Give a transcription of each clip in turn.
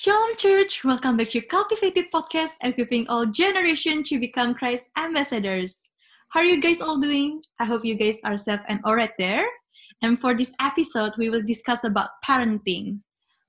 Shalom Church, welcome back to Cultivated Podcast, equipping all generation to become Christ ambassadors. How are you guys all doing? I hope you guys are safe and alright there. And for this episode, we will discuss about parenting.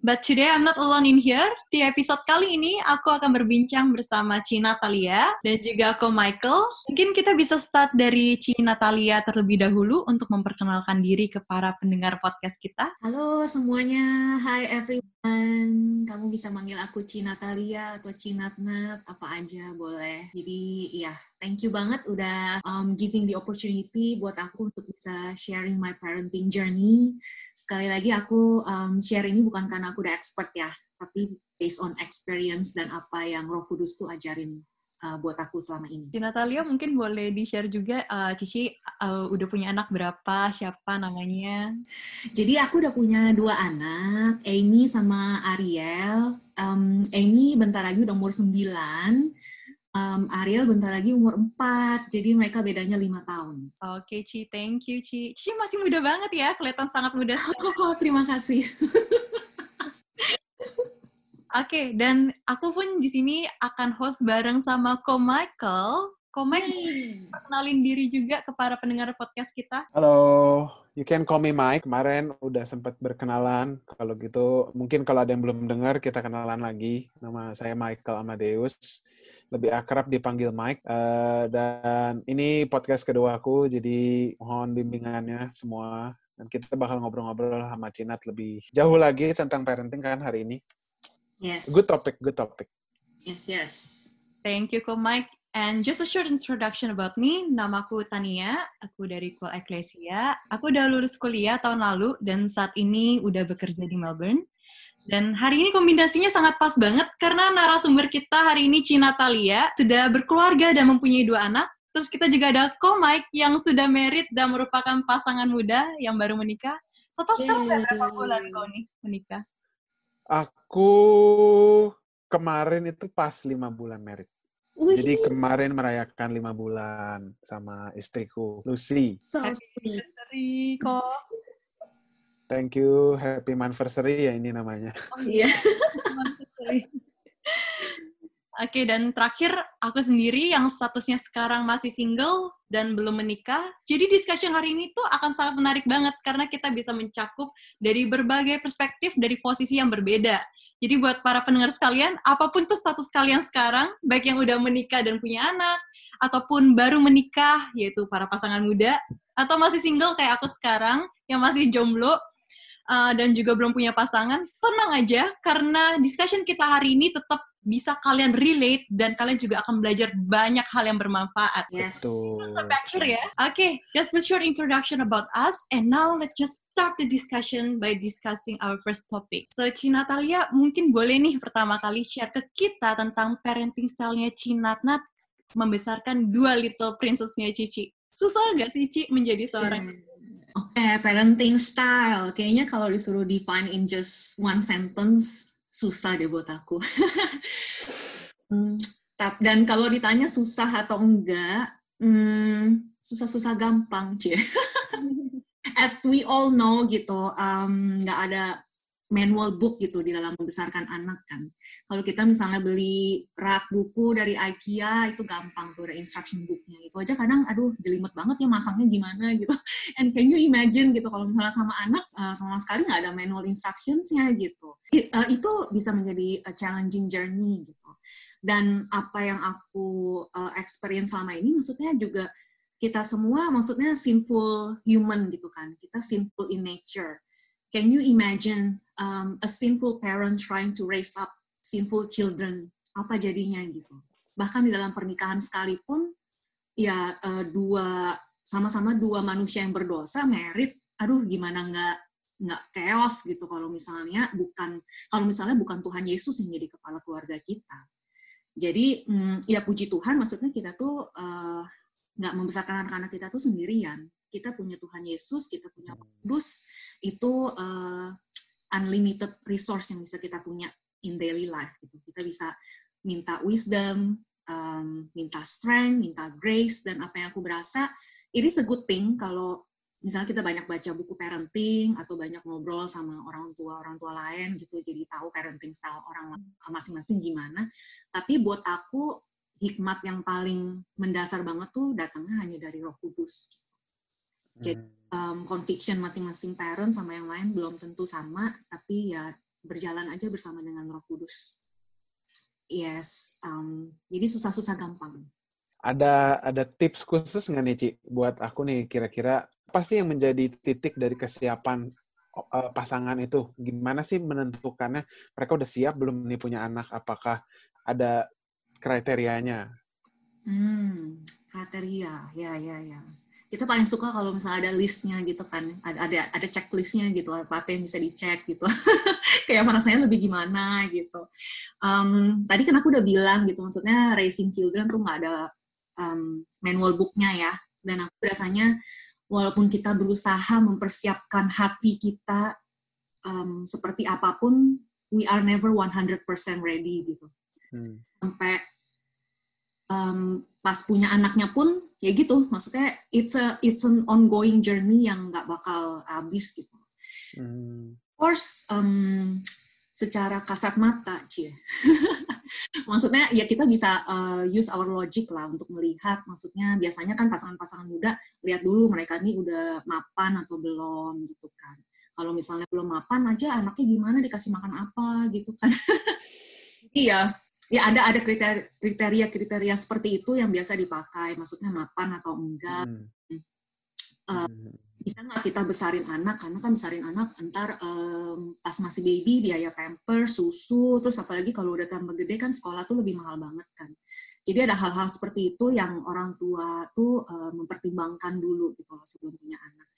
But today I'm not alone in here. Di episode kali ini aku akan berbincang bersama Ci Natalia dan juga aku Michael. Mungkin kita bisa start dari Ci Natalia terlebih dahulu untuk memperkenalkan diri ke para pendengar podcast kita. Halo semuanya, hi everyone. Kamu bisa manggil aku Ci Natalia atau Ci Natnat, apa aja boleh. Jadi ya, thank you banget udah um, giving the opportunity buat aku untuk bisa sharing my parenting journey sekali lagi aku um, share ini bukan karena aku udah expert ya, tapi based on experience dan apa yang Roh Kudus tuh ajarin uh, buat aku selama ini. Di Natalia mungkin boleh di-share juga, uh, Cici uh, udah punya anak berapa, siapa namanya? Jadi aku udah punya dua anak, Amy sama Ariel. Um, Amy bentar lagi udah umur 9, um, Ariel bentar lagi umur 4, jadi mereka bedanya 5 tahun. Oke, Ci, thank you, Ci. Ci masih muda banget ya, kelihatan sangat muda. Oh, terima kasih. Oke, dan aku pun di sini akan host bareng sama Ko Michael. Ko Michael, kenalin diri juga ke para pendengar podcast kita. Halo, you can call me Mike. Kemarin udah sempat berkenalan. Kalau gitu, mungkin kalau ada yang belum dengar, kita kenalan lagi. Nama saya Michael Amadeus lebih akrab dipanggil Mike. Uh, dan ini podcast kedua aku, jadi mohon bimbingannya semua. Dan kita bakal ngobrol-ngobrol sama Cinat lebih jauh lagi tentang parenting kan hari ini. Yes. Good topic, good topic. Yes, yes. Thank you, Ko Mike. And just a short introduction about me, namaku Tania, aku dari Kuala Ecclesia. Aku udah lulus kuliah tahun lalu dan saat ini udah bekerja di Melbourne. Dan hari ini kombinasinya sangat pas banget karena narasumber kita hari ini Cina Talia sudah berkeluarga dan mempunyai dua anak. Terus kita juga ada Ko Mike yang sudah merit dan merupakan pasangan muda yang baru menikah. Total sekarang udah berapa bulan kau nih menikah? Aku kemarin itu pas lima bulan merit. Jadi kemarin merayakan lima bulan sama istriku, Lucy. So sweet. kok. Thank you, happy anniversary ya ini namanya. Oh iya. Oke, dan terakhir aku sendiri yang statusnya sekarang masih single dan belum menikah. Jadi discussion hari ini tuh akan sangat menarik banget karena kita bisa mencakup dari berbagai perspektif dari posisi yang berbeda. Jadi buat para pendengar sekalian, apa pun tuh status kalian sekarang, baik yang udah menikah dan punya anak, ataupun baru menikah, yaitu para pasangan muda, atau masih single kayak aku sekarang, yang masih jomblo, uh, dan juga belum punya pasangan, tenang aja karena discussion kita hari ini tetap bisa kalian relate dan kalian juga akan belajar banyak hal yang bermanfaat. Yes. Betul. Sampai akhir ya. Oke, okay, that's the short introduction about us. And now let's just start the discussion by discussing our first topic. So, Ci Natalia mungkin boleh nih pertama kali share ke kita tentang parenting style-nya Ci Nat membesarkan dua little princess-nya Cici. Susah nggak sih Ci menjadi seorang Hmm. Oke, okay, parenting style. Kayaknya kalau disuruh define in just one sentence, susah deh buat aku. hmm, dan kalau ditanya susah atau enggak, hmm, susah-susah gampang, cie. As we all know gitu, um, nggak ada manual book gitu di dalam membesarkan anak kan. Kalau kita misalnya beli rak buku dari IKEA itu gampang tuh ada instruction booknya. Itu aja kadang aduh jelimet banget ya masangnya gimana gitu. And can you imagine gitu kalau misalnya sama anak uh, sama sekali nggak ada manual instructionsnya gitu. It, uh, itu bisa menjadi challenging journey gitu. Dan apa yang aku uh, experience selama ini maksudnya juga kita semua maksudnya sinful human gitu kan. Kita sinful in nature. Can you imagine um, a sinful parent trying to raise up sinful children, apa jadinya gitu. Bahkan di dalam pernikahan sekalipun, ya uh, dua sama-sama dua manusia yang berdosa merit, aduh gimana nggak nggak chaos gitu kalau misalnya bukan kalau misalnya bukan Tuhan Yesus yang jadi kepala keluarga kita. Jadi mm, ya puji Tuhan, maksudnya kita tuh uh, nggak membesarkan anak-anak kita tuh sendirian. Kita punya Tuhan Yesus, kita punya Kudus, itu uh, unlimited resource yang bisa kita punya in daily life gitu. Kita bisa minta wisdom, um, minta strength, minta grace dan apa yang aku berasa it is a good thing kalau misalnya kita banyak baca buku parenting atau banyak ngobrol sama orang tua orang tua lain gitu jadi tahu parenting style orang masing-masing gimana. Tapi buat aku hikmat yang paling mendasar banget tuh datangnya hanya dari Roh Kudus jadi um, conviction masing-masing parent sama yang lain belum tentu sama tapi ya berjalan aja bersama dengan Roh Kudus. Yes um, jadi susah-susah gampang. Ada ada tips khusus nggak nih Ci buat aku nih kira-kira apa sih yang menjadi titik dari kesiapan uh, pasangan itu? Gimana sih menentukannya? Mereka udah siap belum nih punya anak? Apakah ada kriterianya? Hmm kriteria. Ya ya ya kita paling suka kalau misalnya ada listnya gitu kan ada ada ada checklistnya gitu apa apa yang bisa dicek gitu kayak rasanya lebih gimana gitu um, tadi kan aku udah bilang gitu maksudnya raising children tuh nggak ada um, manual booknya ya. Dan aku rasanya walaupun kita berusaha mempersiapkan hati kita um, seperti apa pun, we are never 100% ready gitu. Hmm. Sampai um, pas punya anaknya pun ya gitu, maksudnya it's a it's an ongoing journey yang nggak bakal habis gitu. Hmm. Of course, um, secara kasat mata, cie. maksudnya ya kita bisa uh, use our logic lah untuk melihat maksudnya biasanya kan pasangan-pasangan muda lihat dulu mereka ini udah mapan atau belum gitu kan kalau misalnya belum mapan aja anaknya gimana dikasih makan apa gitu kan iya ya ada ada kriteria kriteria seperti itu yang biasa dipakai. Maksudnya mapan atau enggak. Hmm. Uh, bisa nggak kita besarin anak? Karena kan besarin anak entar um, pas masih baby biaya pamper susu terus apalagi kalau udah tambah gede kan sekolah tuh lebih mahal banget kan. Jadi ada hal-hal seperti itu yang orang tua tuh uh, mempertimbangkan dulu gitu sebelum punya anak.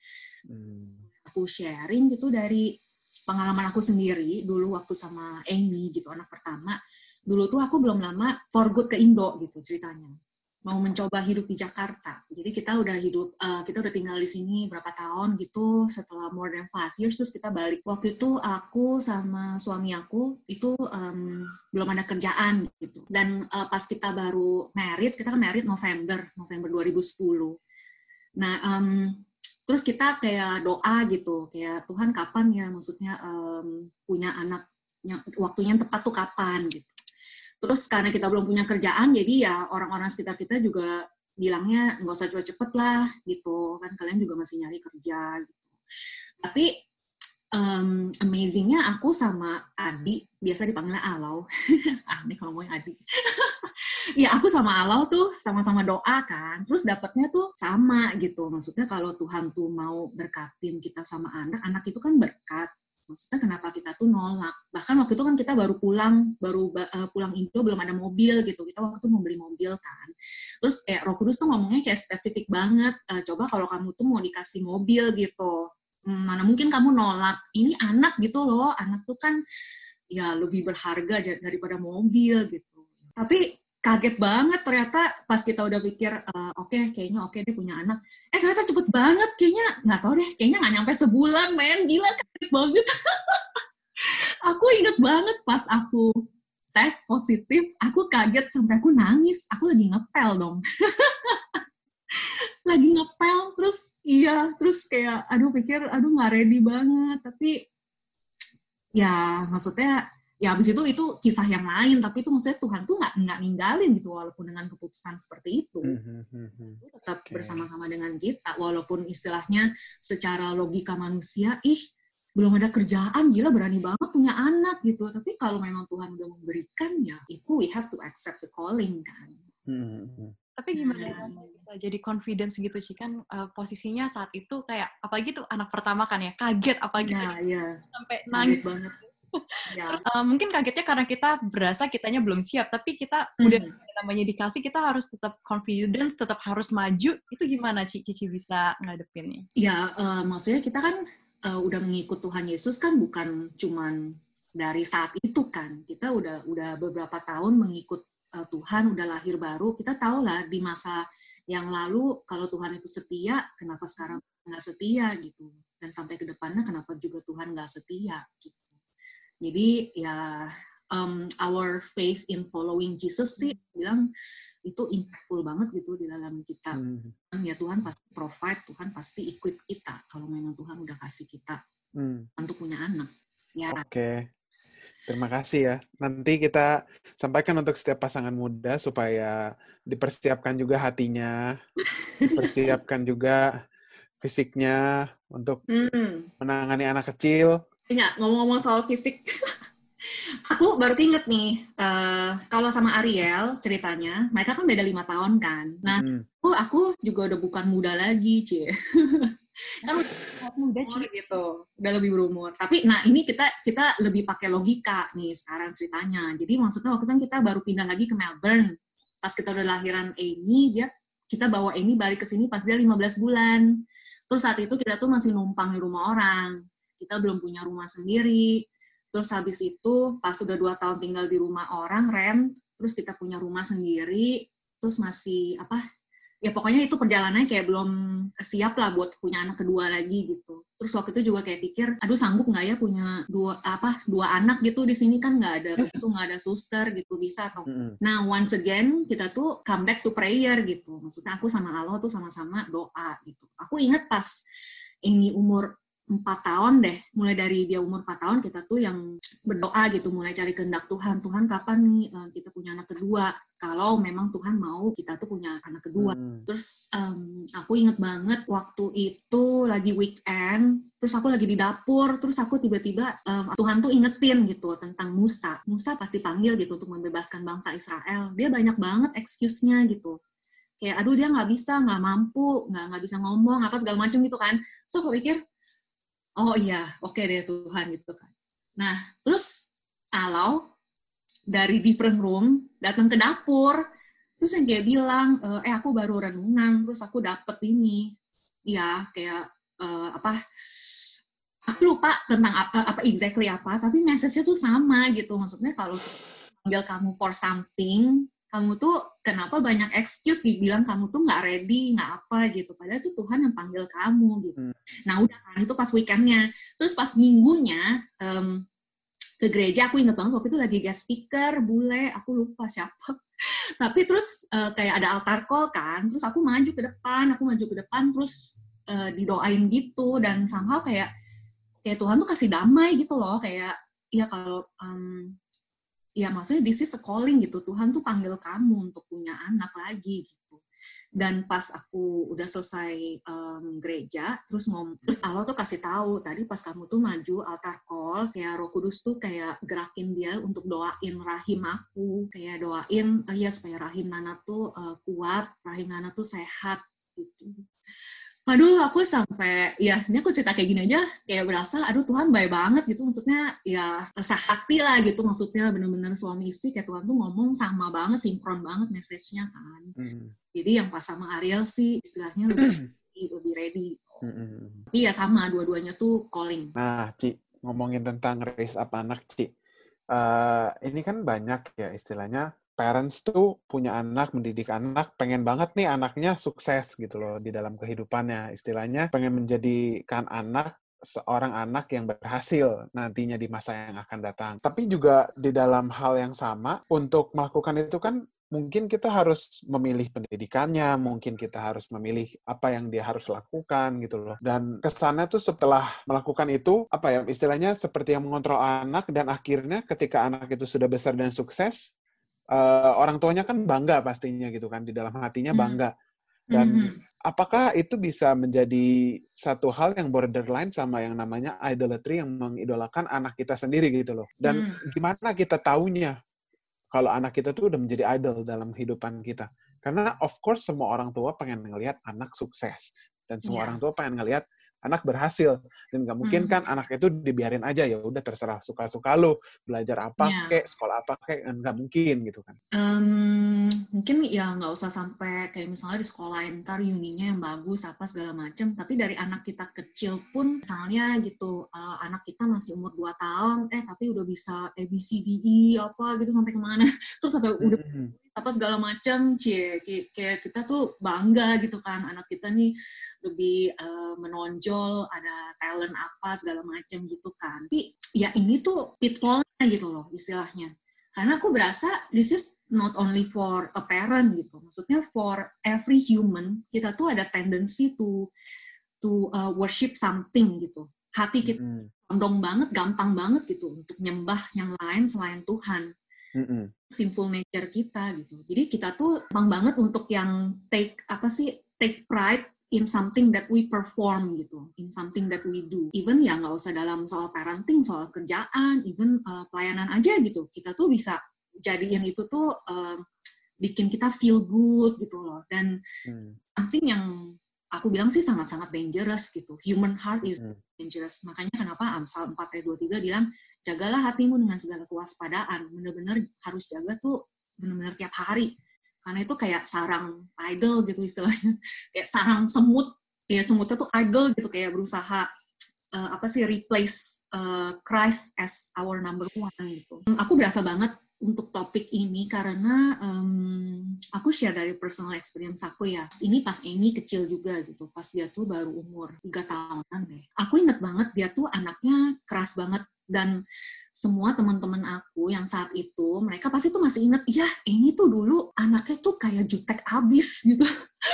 Hmm. aku sharing gitu dari pengalaman aku sendiri dulu waktu sama Amy gitu anak pertama dulu tuh aku belum lama for good ke Indo gitu ceritanya mau mencoba hidup di Jakarta. Jadi kita udah hidup, uh, kita udah tinggal di sini berapa tahun gitu. Setelah more than five years terus kita balik. Waktu itu aku sama suami aku itu um, belum ada kerjaan gitu. Dan uh, pas kita baru married, kita kan married November, November 2010. Nah, um, terus kita kayak doa gitu, kayak Tuhan kapan ya, maksudnya um, punya anak yang waktunya yang tepat tuh kapan gitu terus karena kita belum punya kerjaan jadi ya orang-orang sekitar kita juga bilangnya nggak usah cepet-cepet lah gitu. Kan kalian juga masih nyari kerja gitu. Tapi um, amazingnya aku sama Adi biasa dipanggilnya Alau. Aneh kalau ngomongin Adi. Ya aku sama Alau tuh sama-sama doa kan. Terus dapatnya tuh sama gitu. Maksudnya kalau Tuhan tuh mau berkatin kita sama anak anak itu kan berkat maksudnya kenapa kita tuh nolak? Bahkan waktu itu kan kita baru pulang baru uh, pulang Indo belum ada mobil gitu. Kita waktu itu mau beli mobil kan. Terus kayak Roh Kudus tuh ngomongnya kayak spesifik banget uh, coba kalau kamu tuh mau dikasih mobil gitu. Hmm, mana mungkin kamu nolak? Ini anak gitu loh. Anak tuh kan ya lebih berharga daripada mobil gitu. Tapi kaget banget ternyata pas kita udah pikir uh, oke okay, kayaknya oke okay, dia punya anak. Eh ternyata cepet banget kayaknya nggak tahu deh kayaknya nggak nyampe sebulan men. Gila kaget banget. Aku inget banget pas aku tes positif aku kaget sampai aku nangis. Aku lagi ngepel dong. Lagi ngepel terus iya terus kayak aduh pikir aduh nggak ready banget. Tapi ya maksudnya ya habis itu itu kisah yang lain tapi itu maksudnya Tuhan tuh nggak nggak ninggalin gitu walaupun dengan keputusan seperti itu mm-hmm. tetap okay. bersama-sama dengan kita walaupun istilahnya secara logika manusia ih belum ada kerjaan gila berani banget punya anak gitu tapi kalau memang Tuhan udah memberikan ya itu we have to accept the calling kan mm-hmm. tapi gimana ya bisa jadi confidence gitu sih kan uh, posisinya saat itu kayak apalagi tuh anak pertama kan ya kaget apalagi nah, ya. sampai nangis banget ya. uh, mungkin kagetnya karena kita berasa kitanya belum siap, tapi kita mm. udah namanya dikasih, kita harus tetap confidence, tetap harus maju. Itu gimana Cici, Cici bisa ngadepinnya? Ya, uh, maksudnya kita kan uh, udah mengikut Tuhan Yesus kan bukan cuman dari saat itu kan. Kita udah udah beberapa tahun mengikut uh, Tuhan, udah lahir baru. Kita tahu lah di masa yang lalu kalau Tuhan itu setia, kenapa sekarang nggak setia gitu. Dan sampai ke depannya kenapa juga Tuhan nggak setia gitu. Jadi ya um, our faith in following Jesus sih bilang itu impactful banget gitu di dalam kita. Hmm. Ya Tuhan pasti provide, Tuhan pasti equip kita kalau memang Tuhan udah kasih kita hmm. untuk punya anak. Ya. Oke. Okay. Terima kasih ya. Nanti kita sampaikan untuk setiap pasangan muda supaya dipersiapkan juga hatinya, dipersiapkan juga fisiknya untuk hmm. menangani anak kecil. Iya, ngomong-ngomong soal fisik, aku baru inget nih, uh, kalau sama Ariel ceritanya, mereka kan beda lima tahun kan. Nah, hmm. aku, aku juga udah bukan muda lagi, cie. kan udah muda cie gitu, udah lebih berumur. Tapi, nah ini kita kita lebih pakai logika nih sekarang ceritanya. Jadi maksudnya waktu kan kita baru pindah lagi ke Melbourne. Pas kita udah lahiran Amy, dia kita bawa Amy balik ke sini pas dia 15 bulan. Terus saat itu kita tuh masih numpang di rumah orang. Kita belum punya rumah sendiri. Terus habis itu pas sudah dua tahun tinggal di rumah orang, rent, terus kita punya rumah sendiri, terus masih apa ya pokoknya itu perjalanannya kayak belum siap lah buat punya anak kedua lagi gitu. Terus waktu itu juga kayak pikir, aduh sanggup nggak ya punya dua apa dua anak gitu di sini kan nggak ada itu nggak ada suster gitu bisa atau. Nah once again kita tuh come back to prayer gitu. Maksudnya aku sama Allah tuh sama-sama doa gitu. Aku inget pas ini umur empat tahun deh, mulai dari dia umur empat tahun kita tuh yang berdoa gitu, mulai cari kehendak Tuhan. Tuhan kapan nih uh, kita punya anak kedua? Kalau memang Tuhan mau kita tuh punya anak kedua. Hmm. Terus um, aku inget banget waktu itu lagi weekend, terus aku lagi di dapur, terus aku tiba-tiba um, Tuhan tuh ingetin gitu tentang Musa. Musa pasti panggil gitu untuk membebaskan bangsa Israel. Dia banyak banget excuse-nya gitu kayak aduh dia nggak bisa nggak mampu nggak nggak bisa ngomong apa segala macam gitu kan so aku pikir oh iya. Oke okay deh Tuhan gitu kan. Nah terus kalau dari different room datang ke dapur. Terus yang kayak bilang eh, eh aku baru renungan terus aku dapet ini. Ya kayak uh, apa aku lupa tentang apa apa exactly apa tapi message-nya tuh sama gitu. Maksudnya kalau panggil kamu for something kamu tuh kenapa banyak excuse bilang kamu tuh nggak ready nggak apa gitu. Padahal itu Tuhan yang panggil kamu gitu. Hmm. nah udah kan itu pas weekendnya. Terus pas minggunya um, ke gereja aku inget banget waktu itu lagi guest speaker bule aku lupa siapa. Tapi terus uh, kayak ada altar call kan terus aku maju ke depan aku maju ke depan terus uh, didoain gitu. Dan somehow kayak kayak Tuhan tuh kasih damai gitu loh. Kayak ya kalau um, ya maksudnya this is a calling gitu. Tuhan tuh panggil kamu untuk punya anak lagi gitu. Dan pas aku udah selesai um, gereja terus ngom terus Allah tuh kasih tahu tadi pas kamu tuh maju altar call kayak Roh Kudus tuh kayak gerakin dia untuk doain rahim aku. Kayak doain uh, ya supaya rahim Nana tuh uh, kuat rahim Nana tuh sehat gitu aduh aku sampai ya ini aku cerita kayak gini aja kayak berasa aduh Tuhan baik banget gitu. Maksudnya ya sehati lah gitu. Maksudnya bener-bener suami istri kayak Tuhan tuh ngomong sama banget sinkron banget message-nya kan. Mm. jadi yang pas sama Ariel sih istilahnya lebih lebih ready. Mm. tapi ya sama dua-duanya tuh calling. Nah Ci ngomongin tentang raise up anak Ci. Uh, ini kan banyak ya istilahnya parents tuh punya anak, mendidik anak, pengen banget nih anaknya sukses gitu loh di dalam kehidupannya. Istilahnya pengen menjadikan anak seorang anak yang berhasil nantinya di masa yang akan datang. Tapi juga di dalam hal yang sama, untuk melakukan itu kan mungkin kita harus memilih pendidikannya, mungkin kita harus memilih apa yang dia harus lakukan gitu loh. Dan kesannya tuh setelah melakukan itu, apa ya, istilahnya seperti yang mengontrol anak dan akhirnya ketika anak itu sudah besar dan sukses, uh, orang tuanya kan bangga pastinya gitu kan di dalam hatinya hmm. bangga dan mm-hmm. apakah itu bisa menjadi satu hal yang borderline sama yang namanya idolatry yang mengidolakan anak kita sendiri gitu loh dan mm. gimana kita taunya kalau anak kita tuh udah menjadi idol dalam kehidupan kita karena of course semua orang tua pengen ngelihat anak sukses dan semua yeah. orang tua pengen ngelihat anak berhasil dan nggak mungkin hmm. kan anak itu dibiarin aja ya udah terserah suka-suka lo belajar apa yeah. kayak sekolah apa kayak nggak mungkin gitu kan um, mungkin ya nggak usah sampai kayak misalnya di sekolah ntar uninya yang bagus apa segala macem tapi dari anak kita kecil pun misalnya gitu uh, anak kita masih umur 2 tahun eh tapi udah bisa A B C D E apa gitu sampai ke mana terus sampai udah hmm apa segala macam cie kayak kita tuh bangga gitu kan anak kita nih lebih uh, menonjol ada talent apa segala macam gitu kan. Tapi ya ini tuh pitfallnya gitu loh istilahnya. Karena aku berasa this is not only for a parent gitu maksudnya for every human kita tuh ada tendency to to uh, worship something gitu. Hati kita mm -hmm. banget gampang banget gitu untuk nyembah yang lain selain Tuhan mm -hmm. sinful nature kita gitu jadi kita tuh gampang banget untuk yang take apa sih take pride in something that we perform gitu, in something that we do. Even ya nggak usah dalam soal parenting, soal kerjaan, even uh, pelayanan aja gitu. Kita tuh bisa jadiin itu tuh uh, bikin kita feel good gitu loh. Dan hmm. something yang aku bilang sih sangat-sangat dangerous gitu. Human heart is dangerous. Makanya kenapa Amsal 4 ayat 23 bilang, jagalah hatimu dengan segala kewaspadaan. Bener-bener harus jaga tuh bener-bener tiap hari. Karena itu kayak sarang idol gitu istilahnya. Kayak sarang semut. Ya semutnya tuh idol gitu. Kayak berusaha uh, apa sih replace uh, Christ as our number one gitu. Aku berasa banget untuk topik ini karena um, aku share dari personal experience aku ya. Ini pas Amy kecil juga gitu, pas dia tuh baru umur 3 tahunan deh. Aku inget banget dia tuh anaknya keras banget dan semua teman-teman aku yang saat itu mereka pasti tuh masih inget ya ini tuh dulu anaknya tuh kayak jutek abis gitu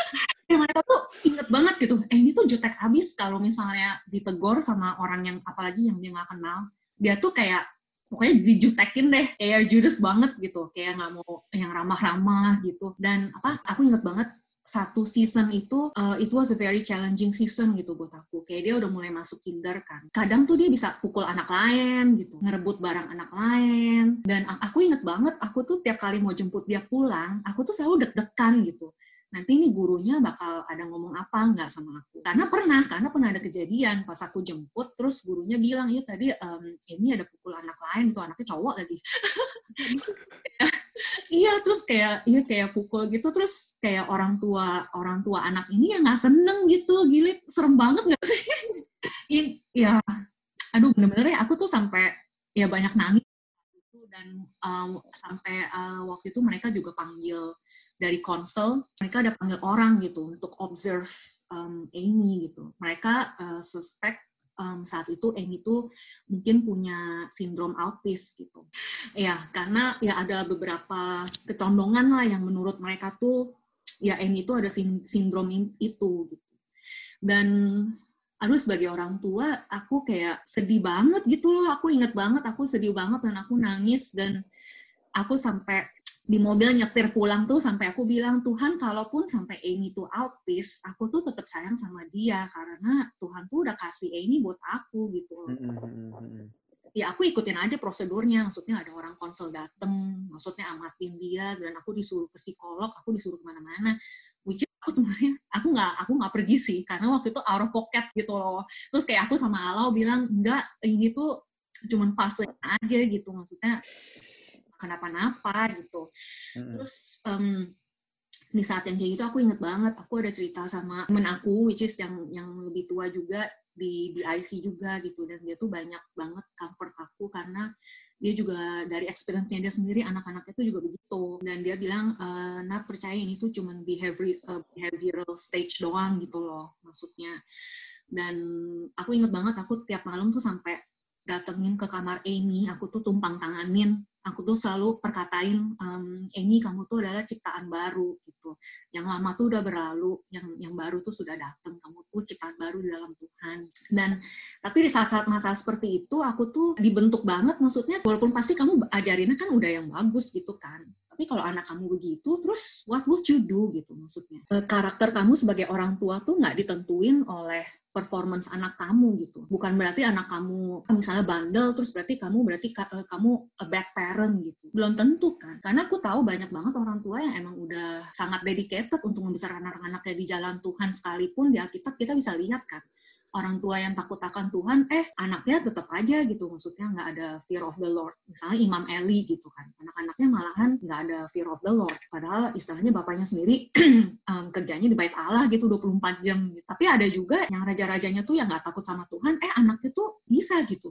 ya mereka tuh inget banget gitu ini tuh jutek abis kalau misalnya ditegor sama orang yang apalagi yang dia nggak kenal dia tuh kayak pokoknya dijutekin deh kayak judes banget gitu kayak nggak mau yang ramah-ramah gitu dan apa aku inget banget satu season itu uh, it was a very challenging season gitu buat aku. Kayak dia udah mulai masuk kinder kan. Kadang tuh dia bisa pukul anak lain gitu, ngerebut barang anak lain. Dan aku inget banget, aku tuh tiap kali mau jemput dia pulang, aku tuh selalu deg-degan gitu nanti ini gurunya bakal ada ngomong apa nggak sama aku. Karena pernah, karena pernah ada kejadian pas aku jemput, terus gurunya bilang, ya tadi um, ini ada pukul anak lain, tuh anaknya cowok lagi. iya, terus kayak iya kayak pukul gitu, terus kayak orang tua orang tua anak ini ya nggak seneng gitu, gilit, serem banget nggak sih? ya, aduh bener-bener ya aku tuh sampai ya banyak nangis dan um, sampai uh, waktu itu mereka juga panggil dari konsel mereka ada panggil orang gitu untuk observe um, Amy gitu. Mereka uh, suspect um, saat itu Amy itu mungkin punya sindrom autis gitu. Ya karena ya ada beberapa kecondongan lah yang menurut mereka tuh ya Amy itu ada sindrom itu gitu. Dan aduh sebagai orang tua aku kayak sedih banget gitu loh. Aku inget banget aku sedih banget dan aku nangis dan aku sampai di mobil nyetir pulang tuh sampai aku bilang Tuhan kalaupun sampai Amy tuh autis aku tuh tetap sayang sama dia karena Tuhan tuh udah kasih Amy buat aku gitu. Ya aku ikutin aja prosedurnya maksudnya ada orang konsul dateng maksudnya amatin dia dan aku disuruh ke psikolog aku disuruh ke mana-mana. Which aku sebenarnya aku nggak aku nggak pergi sih karena waktu itu out of pocket gitu loh. Terus kayak aku sama Alau bilang enggak ini tuh cuman fase aja gitu maksudnya kenapa-napa gitu. Mm-hmm. Terus um, di saat yang kayak gitu aku inget banget aku ada cerita sama temen aku which is yang yang lebih tua juga di di IC juga gitu dan dia tuh banyak banget comfort aku karena dia juga dari experience-nya dia sendiri anak-anaknya tuh juga begitu dan dia bilang e, nak percaya ini tuh cuman behavior uh, behavioral stage doang gitu loh maksudnya dan aku inget banget aku tiap malam tuh sampai datengin ke kamar Amy aku tuh tumpang tanganin aku tuh selalu perkatain um, Amy kamu tuh adalah ciptaan baru gitu. Yang lama tuh udah berlalu yang yang baru tuh sudah datang kamu tuh ciptaan baru di dalam Tuhan. Dan tapi di saat-saat masa seperti itu aku tuh dibentuk banget maksudnya walaupun pasti kamu ajarinnya kan udah yang bagus gitu kan tapi kalau anak kamu begitu terus what would you do gitu maksudnya eh, karakter kamu sebagai orang tua tuh nggak ditentuin oleh performance anak kamu gitu. Bukan berarti anak kamu misalnya bandel terus berarti kamu berarti uh, kamu a bad parent gitu. Belum tentu kan. Karena aku tahu banyak banget orang tua yang emang udah sangat dedicated untuk membesarkan anak-anaknya di jalan Tuhan sekalipun di Alkitab kita bisa lihat kan orang tua yang takut akan Tuhan, eh anaknya tetap aja gitu, maksudnya nggak ada fear of the Lord. Misalnya Imam Eli gitu kan, anak-anaknya malahan nggak ada fear of the Lord. Padahal istilahnya bapaknya sendiri um, kerjanya di bait Allah gitu 24 jam. Gitu. Tapi ada juga yang raja-rajanya tuh yang nggak takut sama Tuhan, eh anaknya tuh bisa gitu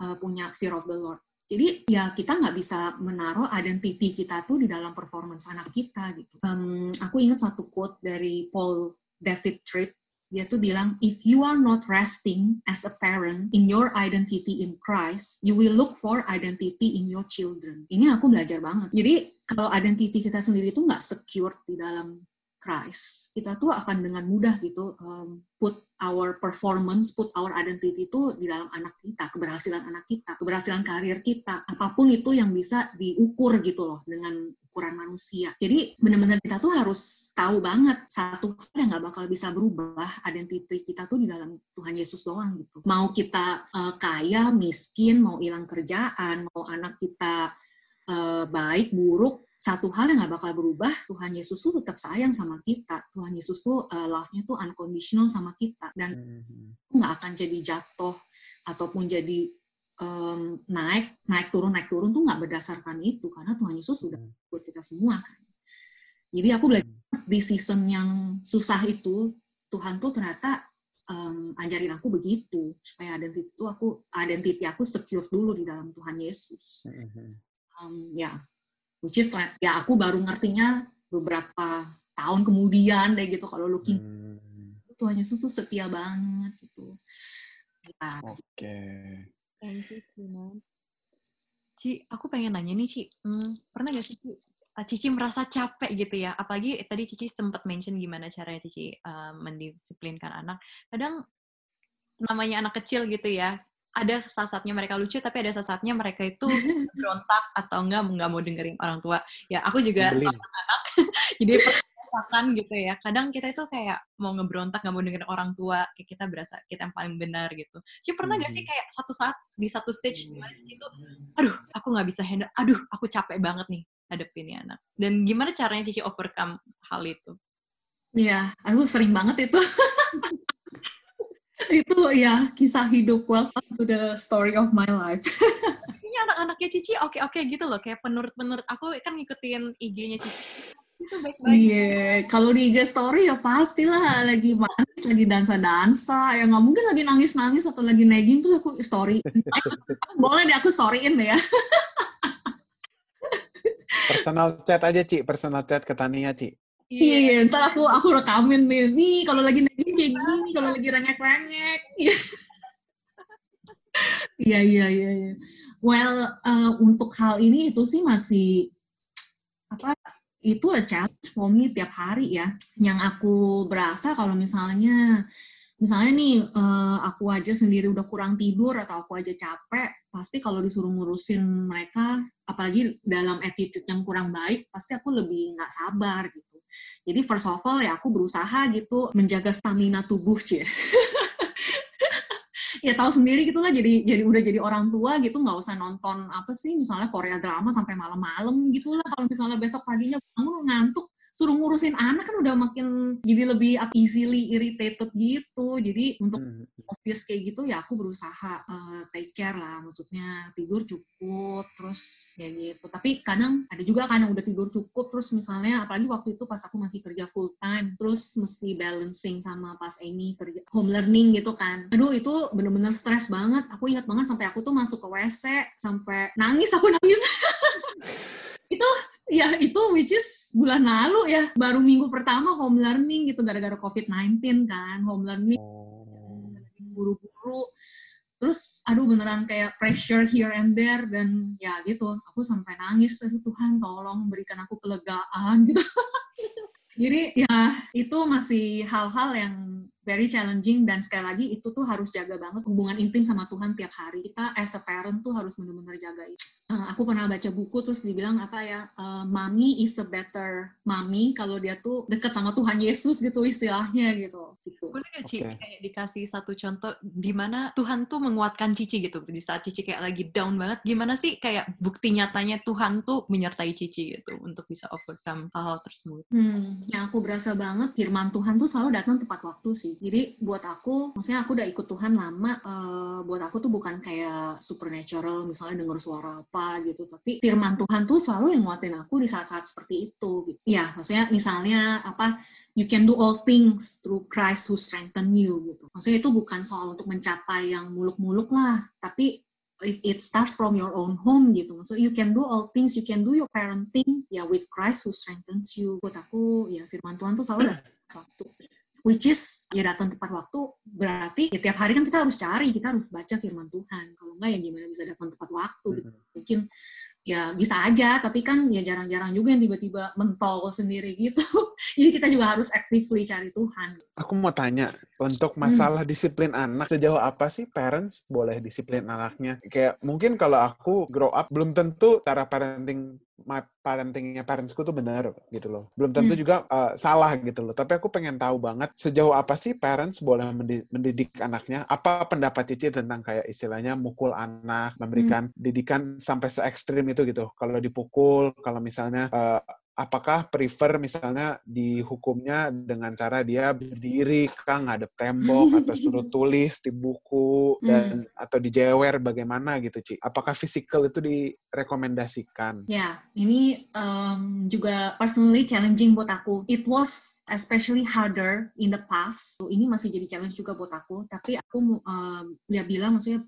uh, punya fear of the Lord. Jadi ya kita nggak bisa menaruh identity kita tuh di dalam performance anak kita gitu. Um, aku ingat satu quote dari Paul David Tripp dia tuh bilang if you are not resting as a parent in your identity in Christ you will look for identity in your children. Ini aku belajar banget. Jadi kalau identity kita sendiri tuh nggak secure di dalam Christ, kita tuh akan dengan mudah gitu um, put our performance, put our identity itu di dalam anak kita, keberhasilan anak kita, keberhasilan karir kita, apa pun itu yang bisa diukur gitu loh dengan ukuran manusia. Jadi benar-benar kita tuh harus tahu banget satu hal yang nggak bakal bisa berubah identity kita tuh di dalam Tuhan Yesus doang gitu. Mau kita uh, kaya, miskin, mau hilang kerjaan, mau anak kita uh, baik, buruk, satu hal yang nggak bakal berubah, Tuhan Yesus tuh tetap sayang sama kita. Tuhan Yesus tuh uh, love-nya tuh unconditional sama kita dan mm-hmm. nggak akan jadi jatuh ataupun jadi um, naik naik turun naik turun tuh nggak berdasarkan itu karena Tuhan Yesus sudah mm-hmm. buat kita semua kan. Jadi aku belajar mm-hmm. di season yang susah itu Tuhan tuh ternyata um, ajarin aku begitu supaya identity itu aku identity aku secure dulu di dalam Tuhan Yesus. Um, ya which is ya aku baru ngertinya beberapa tahun kemudian deh gitu kalau looking hmm. Tuhan Yesus tuh setia banget gitu. Ya. Oke. Okay. Thank you, Cina. Ci, aku pengen nanya nih, Ci. Hmm, pernah gak sih, Ci, ah, Cici merasa capek gitu ya? Apalagi tadi Cici sempat mention gimana caranya Cici uh, mendisiplinkan anak. Kadang namanya anak kecil gitu ya, ada saat-saatnya mereka lucu tapi ada saat-saatnya mereka itu berontak atau enggak nggak mau dengerin orang tua ya aku juga sama anak jadi perasaan gitu ya kadang kita itu kayak mau ngebrontak nggak mau dengerin orang tua kayak kita berasa kita yang paling benar gitu Cici pernah gak sih hmm. kayak satu saat di satu stage mana itu aduh aku nggak bisa handle aduh aku capek banget nih hadapin ini anak dan gimana caranya Cici overcome hal itu Iya, aku sering banget itu. itu ya kisah hidup welcome to the story of my life. Ini anak-anaknya Cici oke-oke gitu loh, kayak penurut-penurut aku kan ngikutin IG-nya Cici. Itu baik-baik. Iya, yeah. kalau di IG story ya pastilah lagi manis, lagi dansa-dansa, ya nggak mungkin lagi nangis-nangis atau lagi nagging tuh aku story. Boleh deh aku storyin deh ya. personal chat aja, Ci. Personal chat ke Tania, Ci. Iya, yeah. ntar aku aku rekamin nih. Nih kalau lagi nagih kayak gini, kalau lagi rengek-rengek. Iya, iya, iya, iya. Well, uh, untuk hal ini itu sih masih apa? Itu a challenge for me tiap hari ya. Yang aku berasa kalau misalnya misalnya nih uh, aku aja sendiri udah kurang tidur atau aku aja capek, pasti kalau disuruh ngurusin mereka, apalagi dalam attitude yang kurang baik, pasti aku lebih nggak sabar gitu jadi first of all ya aku berusaha gitu menjaga stamina tubuh cie. ya tahu sendiri gitu lah jadi jadi udah jadi orang tua gitu nggak usah nonton apa sih misalnya Korea drama sampai malam-malam gitu lah. Kalau misalnya besok paginya bangun ngantuk suruh ngurusin anak kan udah makin jadi lebih easily irritated gitu. Jadi untuk hmm. obvious kayak gitu ya aku berusaha uh, take care lah. Maksudnya tidur cukup terus ya gitu. Tapi kadang ada juga kan yang udah tidur cukup terus misalnya apalagi waktu itu pas aku masih kerja full time terus mesti balancing sama pas Amy kerja home learning gitu kan. Aduh itu bener-bener stres banget. Aku ingat banget sampai aku tuh masuk ke WC sampai nangis aku nangis. itu ya itu which is bulan lalu ya baru minggu pertama home learning gitu gara-gara covid-19 kan home learning oh. buru-buru terus aduh beneran kayak pressure here and there dan ya gitu aku sampai nangis Tuhan tolong berikan aku kelegaan gitu jadi ya itu masih hal-hal yang very challenging dan sekali lagi itu tuh harus jaga banget hubungan intim sama Tuhan tiap hari. Kita as a parent tuh harus benar-benar jaga itu. Uh, aku pernah baca buku terus dibilang apa ya, uh, mommy is a better mommy kalau dia tuh deket sama Tuhan Yesus gitu istilahnya gitu. gitu. Boleh nggak Cici okay. kayak dikasih satu contoh di mana Tuhan tuh menguatkan Cici gitu di saat Cici kayak lagi down banget, gimana sih kayak bukti nyatanya Tuhan tuh menyertai Cici gitu untuk bisa overcome hal-hal tersebut? Hmm, yang aku berasa banget firman Tuhan tuh selalu datang tepat waktu sih jadi buat aku, maksudnya aku udah ikut Tuhan lama, uh, buat aku tuh bukan kayak supernatural, misalnya denger suara apa gitu, tapi firman Tuhan tuh selalu yang nguatin aku di saat-saat seperti itu. Gitu. Ya, maksudnya misalnya apa, you can do all things through Christ who strengthen you gitu. Maksudnya itu bukan soal untuk mencapai yang muluk-muluk lah, tapi it, it starts from your own home gitu. So you can do all things, you can do your parenting ya with Christ who strengthens you. Buat aku ya firman Tuhan tuh selalu ada waktu which is ya datang tepat waktu berarti ya tiap hari kan kita harus cari kita harus baca firman Tuhan. Kalau enggak ya gimana bisa datang tepat waktu gitu. mungkin ya bisa aja tapi kan ya jarang-jarang juga yang tiba-tiba mentol sendiri gitu. Jadi kita juga harus actively cari Tuhan. Aku mau tanya untuk masalah hmm. disiplin anak sejauh apa sih parents boleh disiplin anaknya? Kayak mungkin kalau aku grow up belum tentu cara parenting parentingnya parentsku tuh benar gitu loh. Belum tentu hmm. juga uh, salah gitu loh. Tapi aku pengen tahu banget sejauh apa sih parents boleh mendidik anaknya. Apa pendapat Cici tentang kayak istilahnya mukul anak, memberikan hmm. didikan sampai se ekstrim itu gitu. Kalau dipukul, kalau misalnya uh, apakah prefer misalnya dihukumnya dengan cara dia berdiri kang ngadep tembok atau suruh tulis di buku dan hmm. atau dijewer bagaimana gitu Ci? Apakah physical itu direkomendasikan? Ya, ini um, juga personally challenging buat aku. It was especially harder in the past. So, ini masih jadi challenge juga buat aku. Tapi aku um, ya bilang maksudnya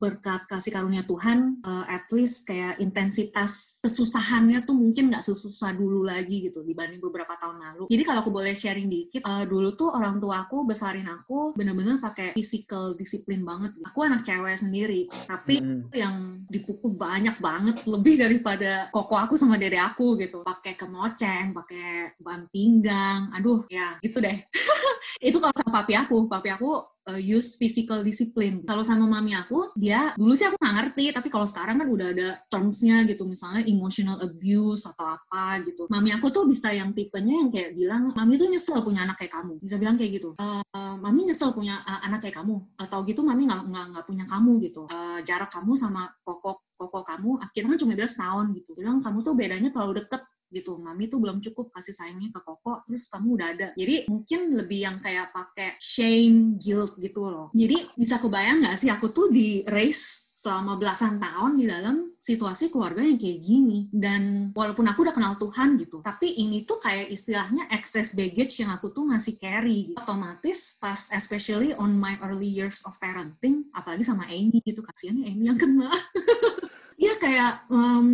berkat kasih karunia Tuhan, uh, at least kayak intensitas kesusahannya tuh mungkin nggak sesusah dulu lagi gitu dibanding beberapa tahun lalu. Jadi kalau aku boleh sharing dikit, uh, dulu tuh orang tua aku besarin aku bener-bener pakai physical disiplin banget. Aku anak cewek sendiri, tapi hmm. yang dipukul banyak banget, lebih daripada koko aku sama dede aku gitu. Pakai kemoceng, pakai ban pinggang, aduh ya gitu deh. Itu kalau sama papi aku, papi aku uh, use physical discipline. Kalau sama mami aku, dia dulu sih aku nggak ngerti, tapi kalau sekarang kan udah ada termsnya gitu, misalnya emotional abuse atau apa gitu. Mami aku tuh bisa yang tipenya yang kayak bilang, mami tuh nyesel punya anak kayak kamu. Bisa bilang kayak gitu. Uh, uh, mami nyesel punya uh, anak kayak kamu. Atau gitu, mami nggak nggak punya kamu gitu. Uh, jarak kamu sama pokok pokok kamu akhirnya kan cuma beda setahun gitu. Bilang kamu tuh bedanya terlalu deket gitu. Mami tuh belum cukup kasih sayangnya ke koko terus kamu udah ada. Jadi mungkin lebih yang kayak pakai shame guilt gitu loh. Jadi bisa kebayang nggak sih aku tuh di race selama belasan tahun di dalam situasi keluarga yang kayak gini? Dan walaupun aku udah kenal Tuhan gitu tapi ini tuh kayak istilahnya excess baggage yang aku tuh masih carry gitu. otomatis pas especially on my early years of parenting apalagi sama Amy gitu kasihan Amy yang kena. Iya kayak um,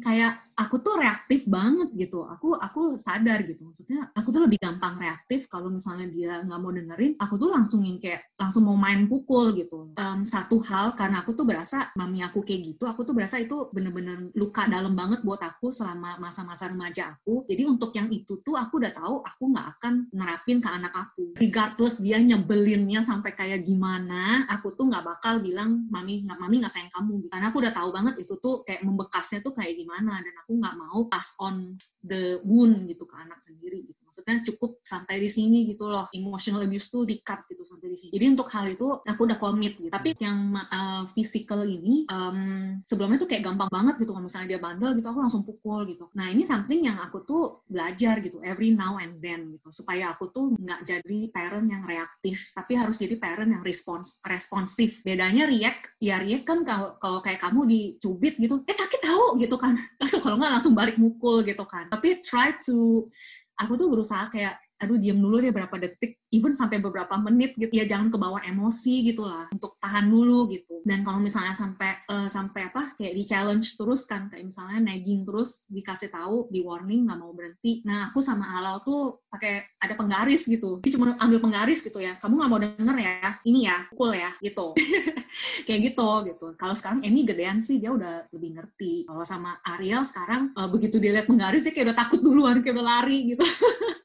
kayak aku tuh reaktif banget gitu. Aku aku sadar gitu. Maksudnya aku tuh lebih gampang reaktif kalau misalnya dia nggak mau dengerin, aku tuh langsung yang kayak langsung mau main pukul gitu. Um, satu hal karena aku tuh berasa mami aku kayak gitu, aku tuh berasa itu bener-bener luka dalam banget buat aku selama masa-masa remaja aku. Jadi untuk yang itu tuh aku udah tahu aku nggak akan nerapin ke anak aku. Regardless dia nyebelinnya sampai kayak gimana, aku tuh nggak bakal bilang mami nggak mami nggak sayang kamu. Karena aku udah tahu banget itu tuh kayak membekasnya tuh kayak gimana dan aku aku nggak mau pass on the wound gitu ke anak sendiri gitu. Maksudnya cukup sampai di sini gitu loh. Emotional abuse tuh di cut gitu sampai di sini. Jadi untuk hal itu aku udah komit gitu. Tapi yang uh, physical ini um, sebelumnya tuh kayak gampang banget gitu. Kalau misalnya dia bandel gitu aku langsung pukul gitu. Nah ini something yang aku tuh belajar gitu every now and then gitu. Supaya aku tuh nggak jadi parent yang reaktif. Tapi harus jadi parent yang respons responsif. Bedanya react, ya react kan kalau, kalau kayak kamu dicubit gitu. Eh sakit tahu gitu kan. kalau nggak langsung balik mukul gitu kan. Tapi try to aku tuh berusaha kayak aduh diam dulu deh berapa detik even sampai beberapa menit gitu. Ya jangan kebawa emosi gitu lah untuk tahan dulu gitu. Dan kalau misalnya sampai uh, sampai apa kayak di challenge terus kan kayak misalnya nagging terus dikasih tahu di warning nggak mau berhenti. Nah aku sama Halal tuh pakai ada penggaris gitu. Dia cuma ambil penggaris gitu ya kamu nggak mau denger ya? Ini ya pukul ya gitu. Kayak gitu gitu. Kalau sekarang Emmy gedean sih dia udah lebih ngerti. Kalau sama Ariel sekarang uh, begitu dia lihat penggaris dia kayak udah takut duluan kayak udah lari gitu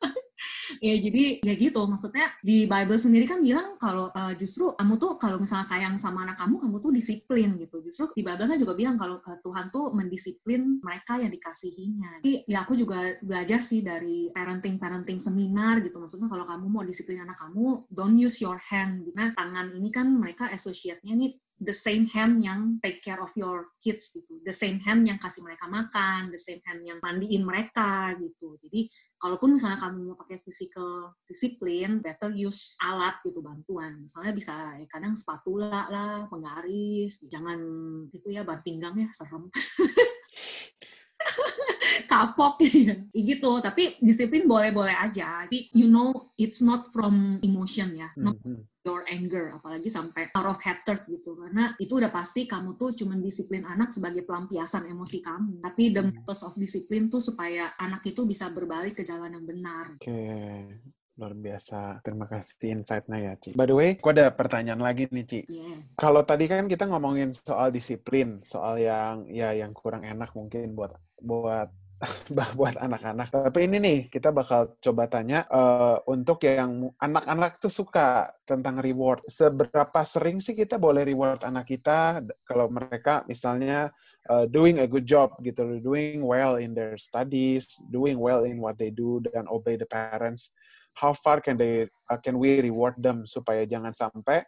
ya jadi ya gitu. Maksudnya di Bible sendiri kan bilang kalau uh, justru kamu tuh kalau misalnya sayang sama anak kamu kamu tuh disiplin gitu. Justru di Bible kan juga bilang kalau uh, Tuhan tuh mendisiplin mereka yang dikasihinya. Jadi ya aku juga belajar sih dari parenting parenting seminar gitu. Maksudnya kalau kamu mau disiplin anak kamu don't use your hand. Nah tangan ini kan mereka associate-nya nih the same hand yang take care of your kids gitu, the same hand yang kasih mereka makan, the same hand yang mandiin mereka gitu. Jadi kalaupun misalnya kamu mau pakai physical disiplin, better use alat gitu bantuan. Misalnya bisa ya kadang spatula lah, penggaris, jangan itu ya ban pinggang ya serem. kapok gitu tapi disiplin boleh-boleh aja tapi you know it's not from emotion ya not mm -hmm your anger, apalagi sampai out of hatred gitu. Karena itu udah pasti kamu tuh cuma disiplin anak sebagai pelampiasan emosi kamu. Tapi the hmm. purpose of disiplin tuh supaya anak itu bisa berbalik ke jalan yang benar. Oke. Okay. Luar biasa. Terima kasih insight-nya ya, Ci. By the way, aku ada pertanyaan lagi nih, Ci. Yeah. Kalau tadi kan kita ngomongin soal disiplin, soal yang ya yang kurang enak mungkin buat buat buat anak-anak. Tapi ini nih kita bakal coba tanya uh, untuk yang anak-anak tuh suka tentang reward. Seberapa sering sih kita boleh reward anak kita kalau mereka misalnya uh, doing a good job gitu, doing well in their studies, doing well in what they do dan obey the parents how far can they uh, can we reward them supaya jangan sampai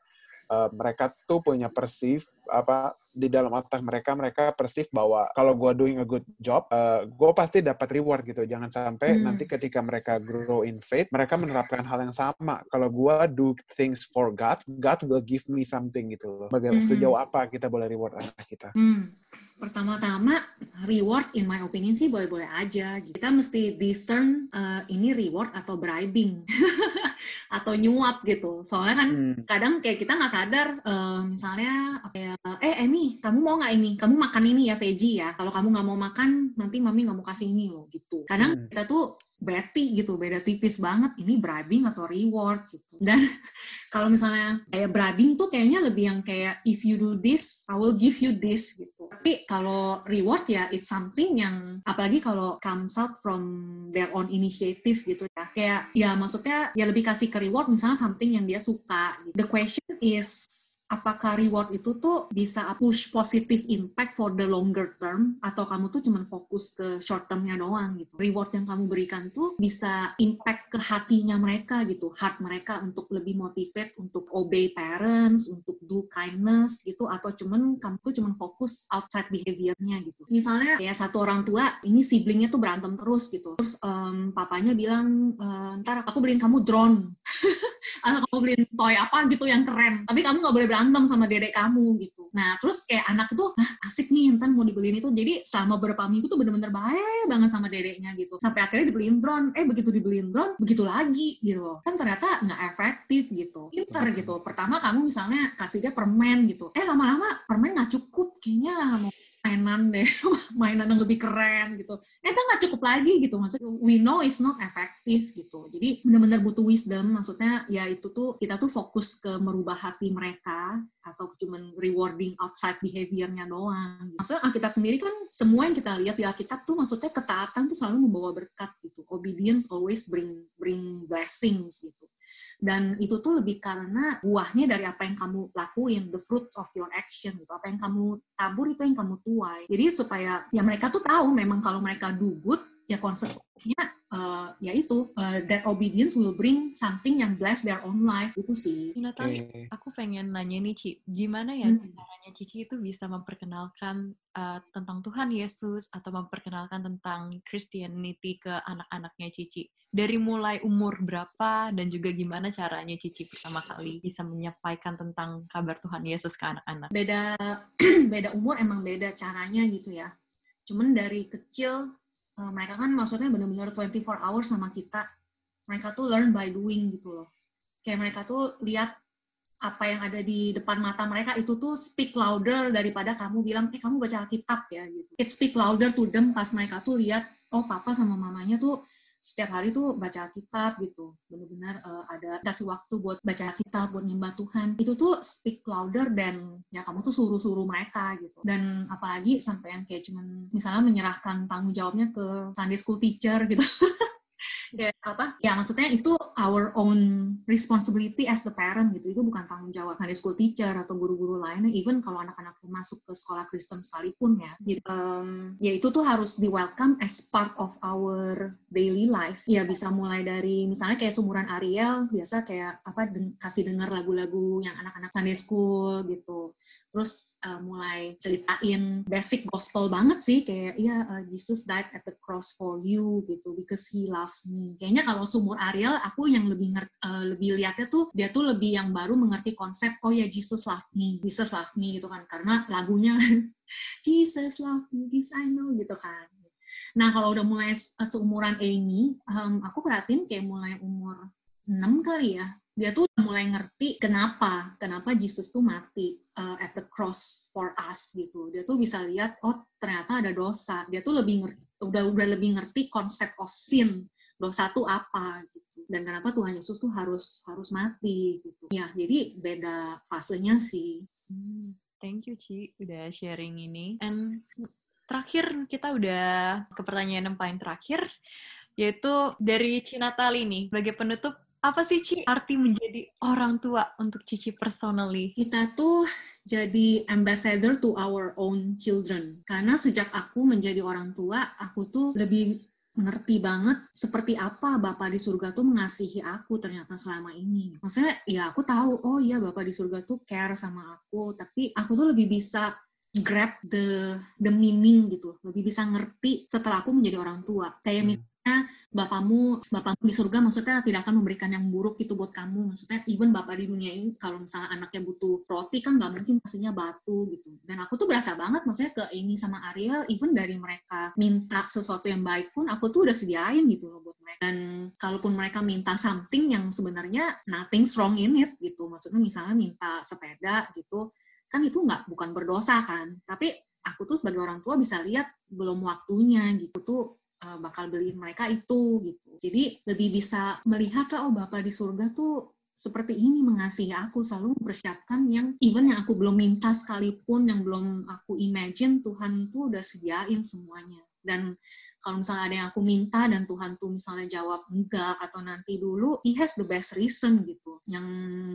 uh, mereka tuh punya perceive apa di dalam otak mereka mereka perceive bahwa kalau gue doing a good job uh, gue pasti dapat reward gitu jangan sampai hmm. nanti ketika mereka grow in faith mereka menerapkan hal yang sama kalau gue do things for God God will give me something gitu loh bagaimana hmm. sejauh apa kita boleh reward anak kita hmm. Pertama-tama reward in my opinion sih boleh-boleh aja kita mesti discern uh, ini reward atau bribing atau nyuap gitu. Soalnya kan hmm. kadang kayak kita nggak sadar uh, misalnya ya eh Emi kamu mau nggak ini? Kamu makan ini ya veggie ya. Kalau kamu nggak mau makan nanti mami nggak mau kasih ini loh gitu. Kadang hmm. kita tuh berarti gitu beda tipis banget ini bribing atau reward gitu. Dan kalau misalnya kayak bribing tuh kayaknya lebih yang kayak if you do this I will give you this gitu. Tapi kalau reward ya it's something yang apalagi kalau comes out from their own initiative gitu ya. Kayak ya maksudnya ya lebih kasih ke reward misalnya something yang dia suka gitu. the question is apakah reward itu tuh bisa push positive impact for the longer term atau kamu tuh cuman fokus ke short termnya doang gitu. Reward yang kamu berikan tuh bisa impact ke hatinya mereka gitu, heart mereka untuk lebih motivate untuk obey parents, untuk do kindness gitu atau cuman kamu tuh cuman fokus outside behaviornya gitu. Misalnya ya satu orang tua ini siblingnya tuh berantem terus gitu. Terus um, papanya bilang e, ntar aku beliin kamu drone. atau kamu beliin toy apa gitu yang keren. Tapi kamu nggak boleh berantem sama dedek kamu gitu. Nah terus kayak anak itu asik nih entar mau dibeliin itu. Jadi selama beberapa minggu tuh bener-bener baik banget sama dedeknya gitu. Sampai akhirnya dibeliin drone. Eh begitu dibeliin drone, begitu lagi gitu. Kan ternyata nggak efektif gitu. Pinter gitu. Pertama kamu misalnya kasih dia permen gitu. Eh lama-lama permen nggak cukup. Kayaknya mau mainan deh, mainan yang lebih keren gitu. Eh, nggak cukup lagi gitu. Maksudnya, we know it's not effective gitu. Jadi benar-benar butuh wisdom. Maksudnya ya itu tuh kita tuh fokus ke merubah hati mereka atau cuman rewarding outside behaviornya doang. Maksudnya Alkitab sendiri kan semua yang kita lihat di Alkitab tuh maksudnya ketaatan tuh selalu membawa berkat gitu. Obedience always bring bring blessings gitu dan itu tuh lebih karena buahnya dari apa yang kamu lakuin the fruits of your action gitu. Apa yang kamu tabur itu yang kamu tuai. Jadi supaya ya mereka tuh tahu memang kalau mereka do ya konsekuensinya uh, ya itu uh, that obedience will bring something yang bless their own life itu sih. Natali, okay. aku pengen nanya nih Ci, gimana ya hmm. caranya Cici itu bisa memperkenalkan uh, tentang Tuhan Yesus atau memperkenalkan tentang Christianity ke anak-anaknya Cici? Dari mulai umur berapa dan juga gimana caranya Cici pertama kali bisa menyampaikan tentang kabar Tuhan Yesus ke anak-anak? Beda beda umur emang beda caranya gitu ya. Cuman dari kecil uh, mereka kan maksudnya benar-benar 24 hours sama kita. Mereka tuh learn by doing gitu loh. Kayak mereka tuh lihat apa yang ada di depan mata mereka itu tuh speak louder daripada kamu bilang, eh kamu baca Alkitab ya gitu. It speak louder to them pas mereka tuh lihat, oh papa sama mamanya tuh setiap hari tuh baca Alkitab gitu. Benar-benar uh, ada kasih waktu buat baca Alkitab buat nyembah Tuhan. Itu tuh speak louder dan ya kamu tuh suruh-suruh mereka gitu. Dan apalagi sampai yang kayak cuman misalnya menyerahkan tanggung jawabnya ke Sunday school teacher gitu ya apa? Ya maksudnya itu our own responsibility as the parent gitu. Itu bukan tanggung jawab dari school teacher atau guru-guru lainnya. Even kalau anak-anak masuk ke sekolah Kristen sekalipun ya. Gitu. um, ya itu tuh harus di welcome as part of our daily life. Ya bisa mulai dari misalnya kayak sumuran Ariel biasa kayak apa den kasih dengar lagu-lagu yang anak-anak Sunday school gitu terus uh, mulai ceritain basic gospel banget sih kayak ya uh, Jesus died at the cross for you gitu because he loves me. Kayaknya kalau sumur Ariel aku yang lebih ngerti, uh, lebih lihatnya tuh dia tuh lebih yang baru mengerti konsep oh ya Jesus love me Jesus love me gitu kan karena lagunya Jesus love me this I know gitu kan. Nah kalau udah mulai seumuran Amy um, aku perhatiin kayak mulai umur 6 kali ya dia tuh mulai ngerti kenapa kenapa Jesus tuh mati uh, at the cross for us gitu dia tuh bisa lihat oh ternyata ada dosa dia tuh lebih ngerti udah udah lebih ngerti konsep of sin dosa tuh apa gitu dan kenapa Tuhan Yesus tuh harus harus mati gitu. Ya, jadi beda fasenya sih. Hmm, thank you Ci udah sharing ini. And terakhir kita udah ke pertanyaan yang paling terakhir yaitu dari Cinatali nih. Sebagai penutup apa sih Ci arti menjadi orang tua untuk Cici personally? Kita tuh jadi ambassador to our own children. Karena sejak aku menjadi orang tua, aku tuh lebih ngerti banget seperti apa Bapak di surga tuh mengasihi aku ternyata selama ini. Maksudnya ya aku tahu, oh iya Bapak di surga tuh care sama aku, tapi aku tuh lebih bisa grab the the meaning gitu, lebih bisa ngerti setelah aku menjadi orang tua. Kayak hmm. Bapamu bapamu di surga maksudnya tidak akan memberikan yang buruk itu buat kamu. Maksudnya even bapak di dunia ini kalau misalnya anaknya butuh roti kan nggak mungkin pastinya batu gitu. Dan aku tuh berasa banget maksudnya ke ini sama Ariel even dari mereka minta sesuatu yang baik pun aku tuh udah sediain gitu loh buat mereka. Dan kalaupun mereka minta something yang sebenarnya nothing strong in it gitu maksudnya misalnya minta sepeda gitu kan itu nggak bukan berdosa kan. Tapi aku tuh sebagai orang tua bisa lihat belum waktunya gitu. Tuh uh, bakal beliin mereka itu gitu. Jadi lebih bisa melihat oh Bapak di surga tuh seperti ini mengasihi aku selalu mempersiapkan yang even yang aku belum minta sekalipun yang belum aku imagine Tuhan tuh udah sediain semuanya. Dan kalau misalnya ada yang aku minta dan Tuhan tuh misalnya jawab enggak atau nanti dulu he has the best reason gitu. Yang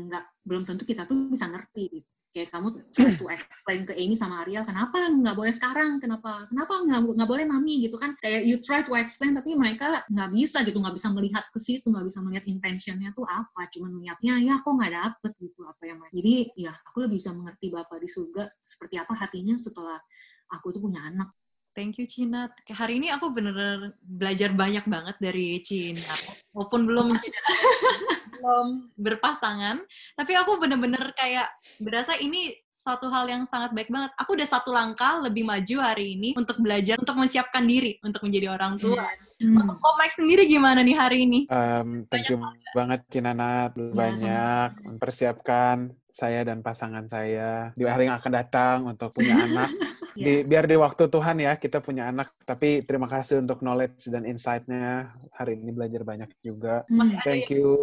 nggak belum tentu kita tuh bisa ngerti gitu kayak kamu to explain ke Amy sama Ariel kenapa nggak boleh sekarang? Kenapa kenapa nggak nggak boleh mami? Gitu kan. Kayak you try to explain tapi mereka nggak bisa gitu nggak bisa melihat ke situ nggak bisa melihat intentionnya tuh apa. Cuma melihatnya ya kok nggak dapet? Gitu apa yang jadi ya aku lebih bisa mengerti bapak di surga seperti apa hatinya setelah aku tuh punya anak. Thank you Cina. Hari ini aku bener-bener belajar banyak banget dari Cina. Walaupun belum belum berpasangan, tapi aku bener-bener kayak berasa ini suatu hal yang sangat baik banget. Aku udah satu langkah lebih maju hari ini untuk belajar, untuk menyiapkan diri untuk menjadi orang tua. Hmm. Kok Mike sendiri gimana nih hari ini? Um, thank you banget Cinanat, ya, banyak sama. mempersiapkan saya dan pasangan saya di hari yang akan datang untuk punya anak. Di, yeah. biar di waktu Tuhan ya kita punya anak. Tapi terima kasih untuk knowledge dan insight-nya. Hari ini belajar banyak juga. Masih Thank you.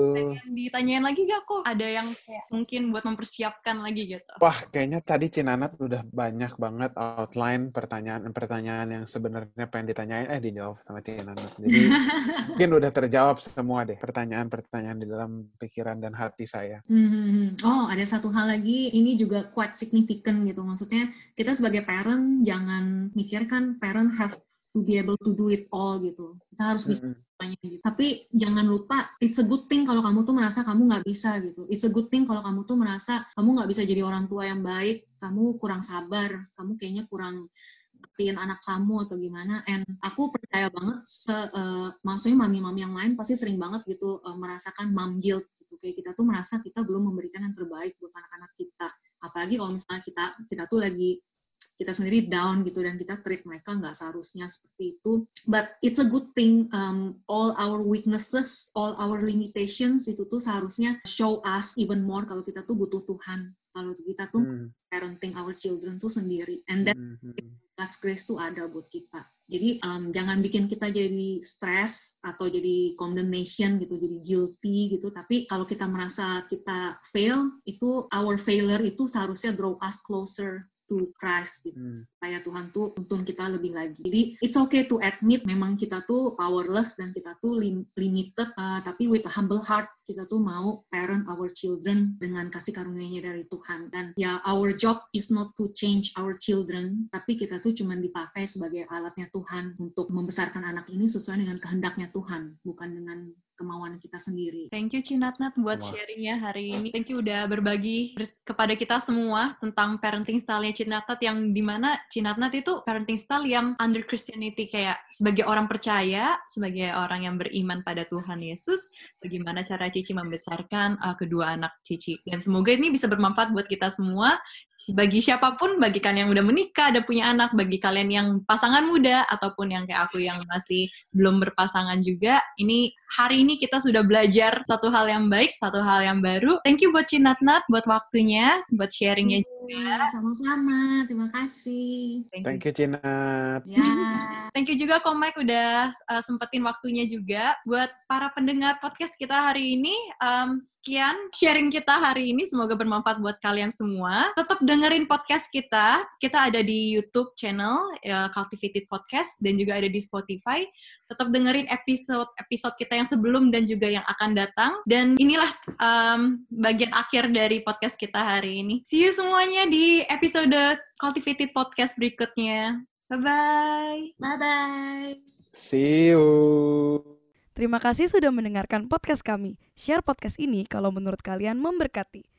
Ditanyain lagi gak kok? Ada yang kayak mungkin buat mempersiapkan lagi gitu? Wah, kayaknya tadi Cinanat udah banyak banget outline pertanyaan-pertanyaan yang sebenarnya pengen ditanyain, eh dijawab sama Cinanat. Jadi mungkin udah terjawab semua deh pertanyaan-pertanyaan di dalam pikiran dan hati saya. Hmm. Oh, ada satu hal lagi. Ini juga quite significant gitu. Maksudnya kita sebagai parent jangan mikirkan parent have to be able to do it all gitu. Kita harus bisa semuanya mm -hmm. gitu. Tapi jangan lupa, it's a good thing kalau kamu tuh merasa kamu nggak bisa gitu. It's a good thing kalau kamu tuh merasa kamu nggak bisa jadi orang tua yang baik, kamu kurang sabar, kamu kayaknya kurang ngertiin anak kamu atau gimana. And aku percaya banget, se, uh, maksudnya mami-mami yang lain pasti sering banget gitu uh, merasakan mom guilt gitu. Kayak kita tuh merasa kita belum memberikan yang terbaik buat anak-anak kita. Apalagi kalau misalnya kita kita tuh lagi kita sendiri down gitu dan kita treat mereka nggak seharusnya seperti itu. But it's a good thing um, all our weaknesses, all our limitations itu tuh seharusnya show us even more kalau kita tuh butuh Tuhan. Kalau kita tuh hmm. parenting our children tuh sendiri. And that hmm. hmm, hmm. God's grace tuh ada buat kita. Jadi um, jangan bikin kita jadi stress atau jadi condemnation gitu, jadi guilty gitu. Tapi kalau kita merasa kita fail, itu our failure itu seharusnya draw us closer to Christ gitu. Hmm. Supaya Tuhan tuh tuntun kita lebih lagi. Jadi it's okay to admit memang kita tuh powerless dan kita tuh lim limited uh, tapi with a humble heart kita tuh mau parent our children dengan kasih karunia-Nya dari Tuhan. Dan ya our job is not to change our children, tapi kita tuh cuma dipakai sebagai alatnya Tuhan untuk membesarkan anak ini sesuai dengan kehendaknya Tuhan, bukan dengan kemauan kita sendiri. Thank you Cinatnat buat sharingnya hari ini. Thank you udah berbagi kepada kita semua tentang parenting style-nya Cinatnat yang di mana Cinatnat itu parenting style yang under Christianity kayak sebagai orang percaya, sebagai orang yang beriman pada Tuhan Yesus, bagaimana cara Cici membesarkan uh, kedua anak Cici. Dan semoga ini bisa bermanfaat buat kita semua bagi siapa pun, bagi kalian yang udah menikah, ada punya anak, bagi kalian yang pasangan muda, ataupun yang kayak aku yang masih belum berpasangan juga, ini hari ini kita sudah belajar satu hal yang baik, satu hal yang baru. Thank you buat Cinatnat, buat waktunya, buat sharingnya juga. Sama-sama, terima kasih. Thank you. Thank you, Cinat. Ya. Thank you juga Ko Mike udah uh, sempetin waktunya juga buat para pendengar podcast kita hari ini. Um, sekian sharing kita hari ini, semoga bermanfaat buat kalian semua. Tetap dengerin podcast kita. Kita ada di YouTube channel uh, Cultivated Podcast dan juga ada di Spotify. Tetap dengerin episode-episode kita yang sebelum dan juga yang akan datang. Dan inilah um, bagian akhir dari podcast kita hari ini. See you semuanya di episode Cultivated Podcast berikutnya. Bye-bye. Bye-bye. See you. Terima kasih sudah mendengarkan podcast kami. Share podcast ini kalau menurut kalian memberkati.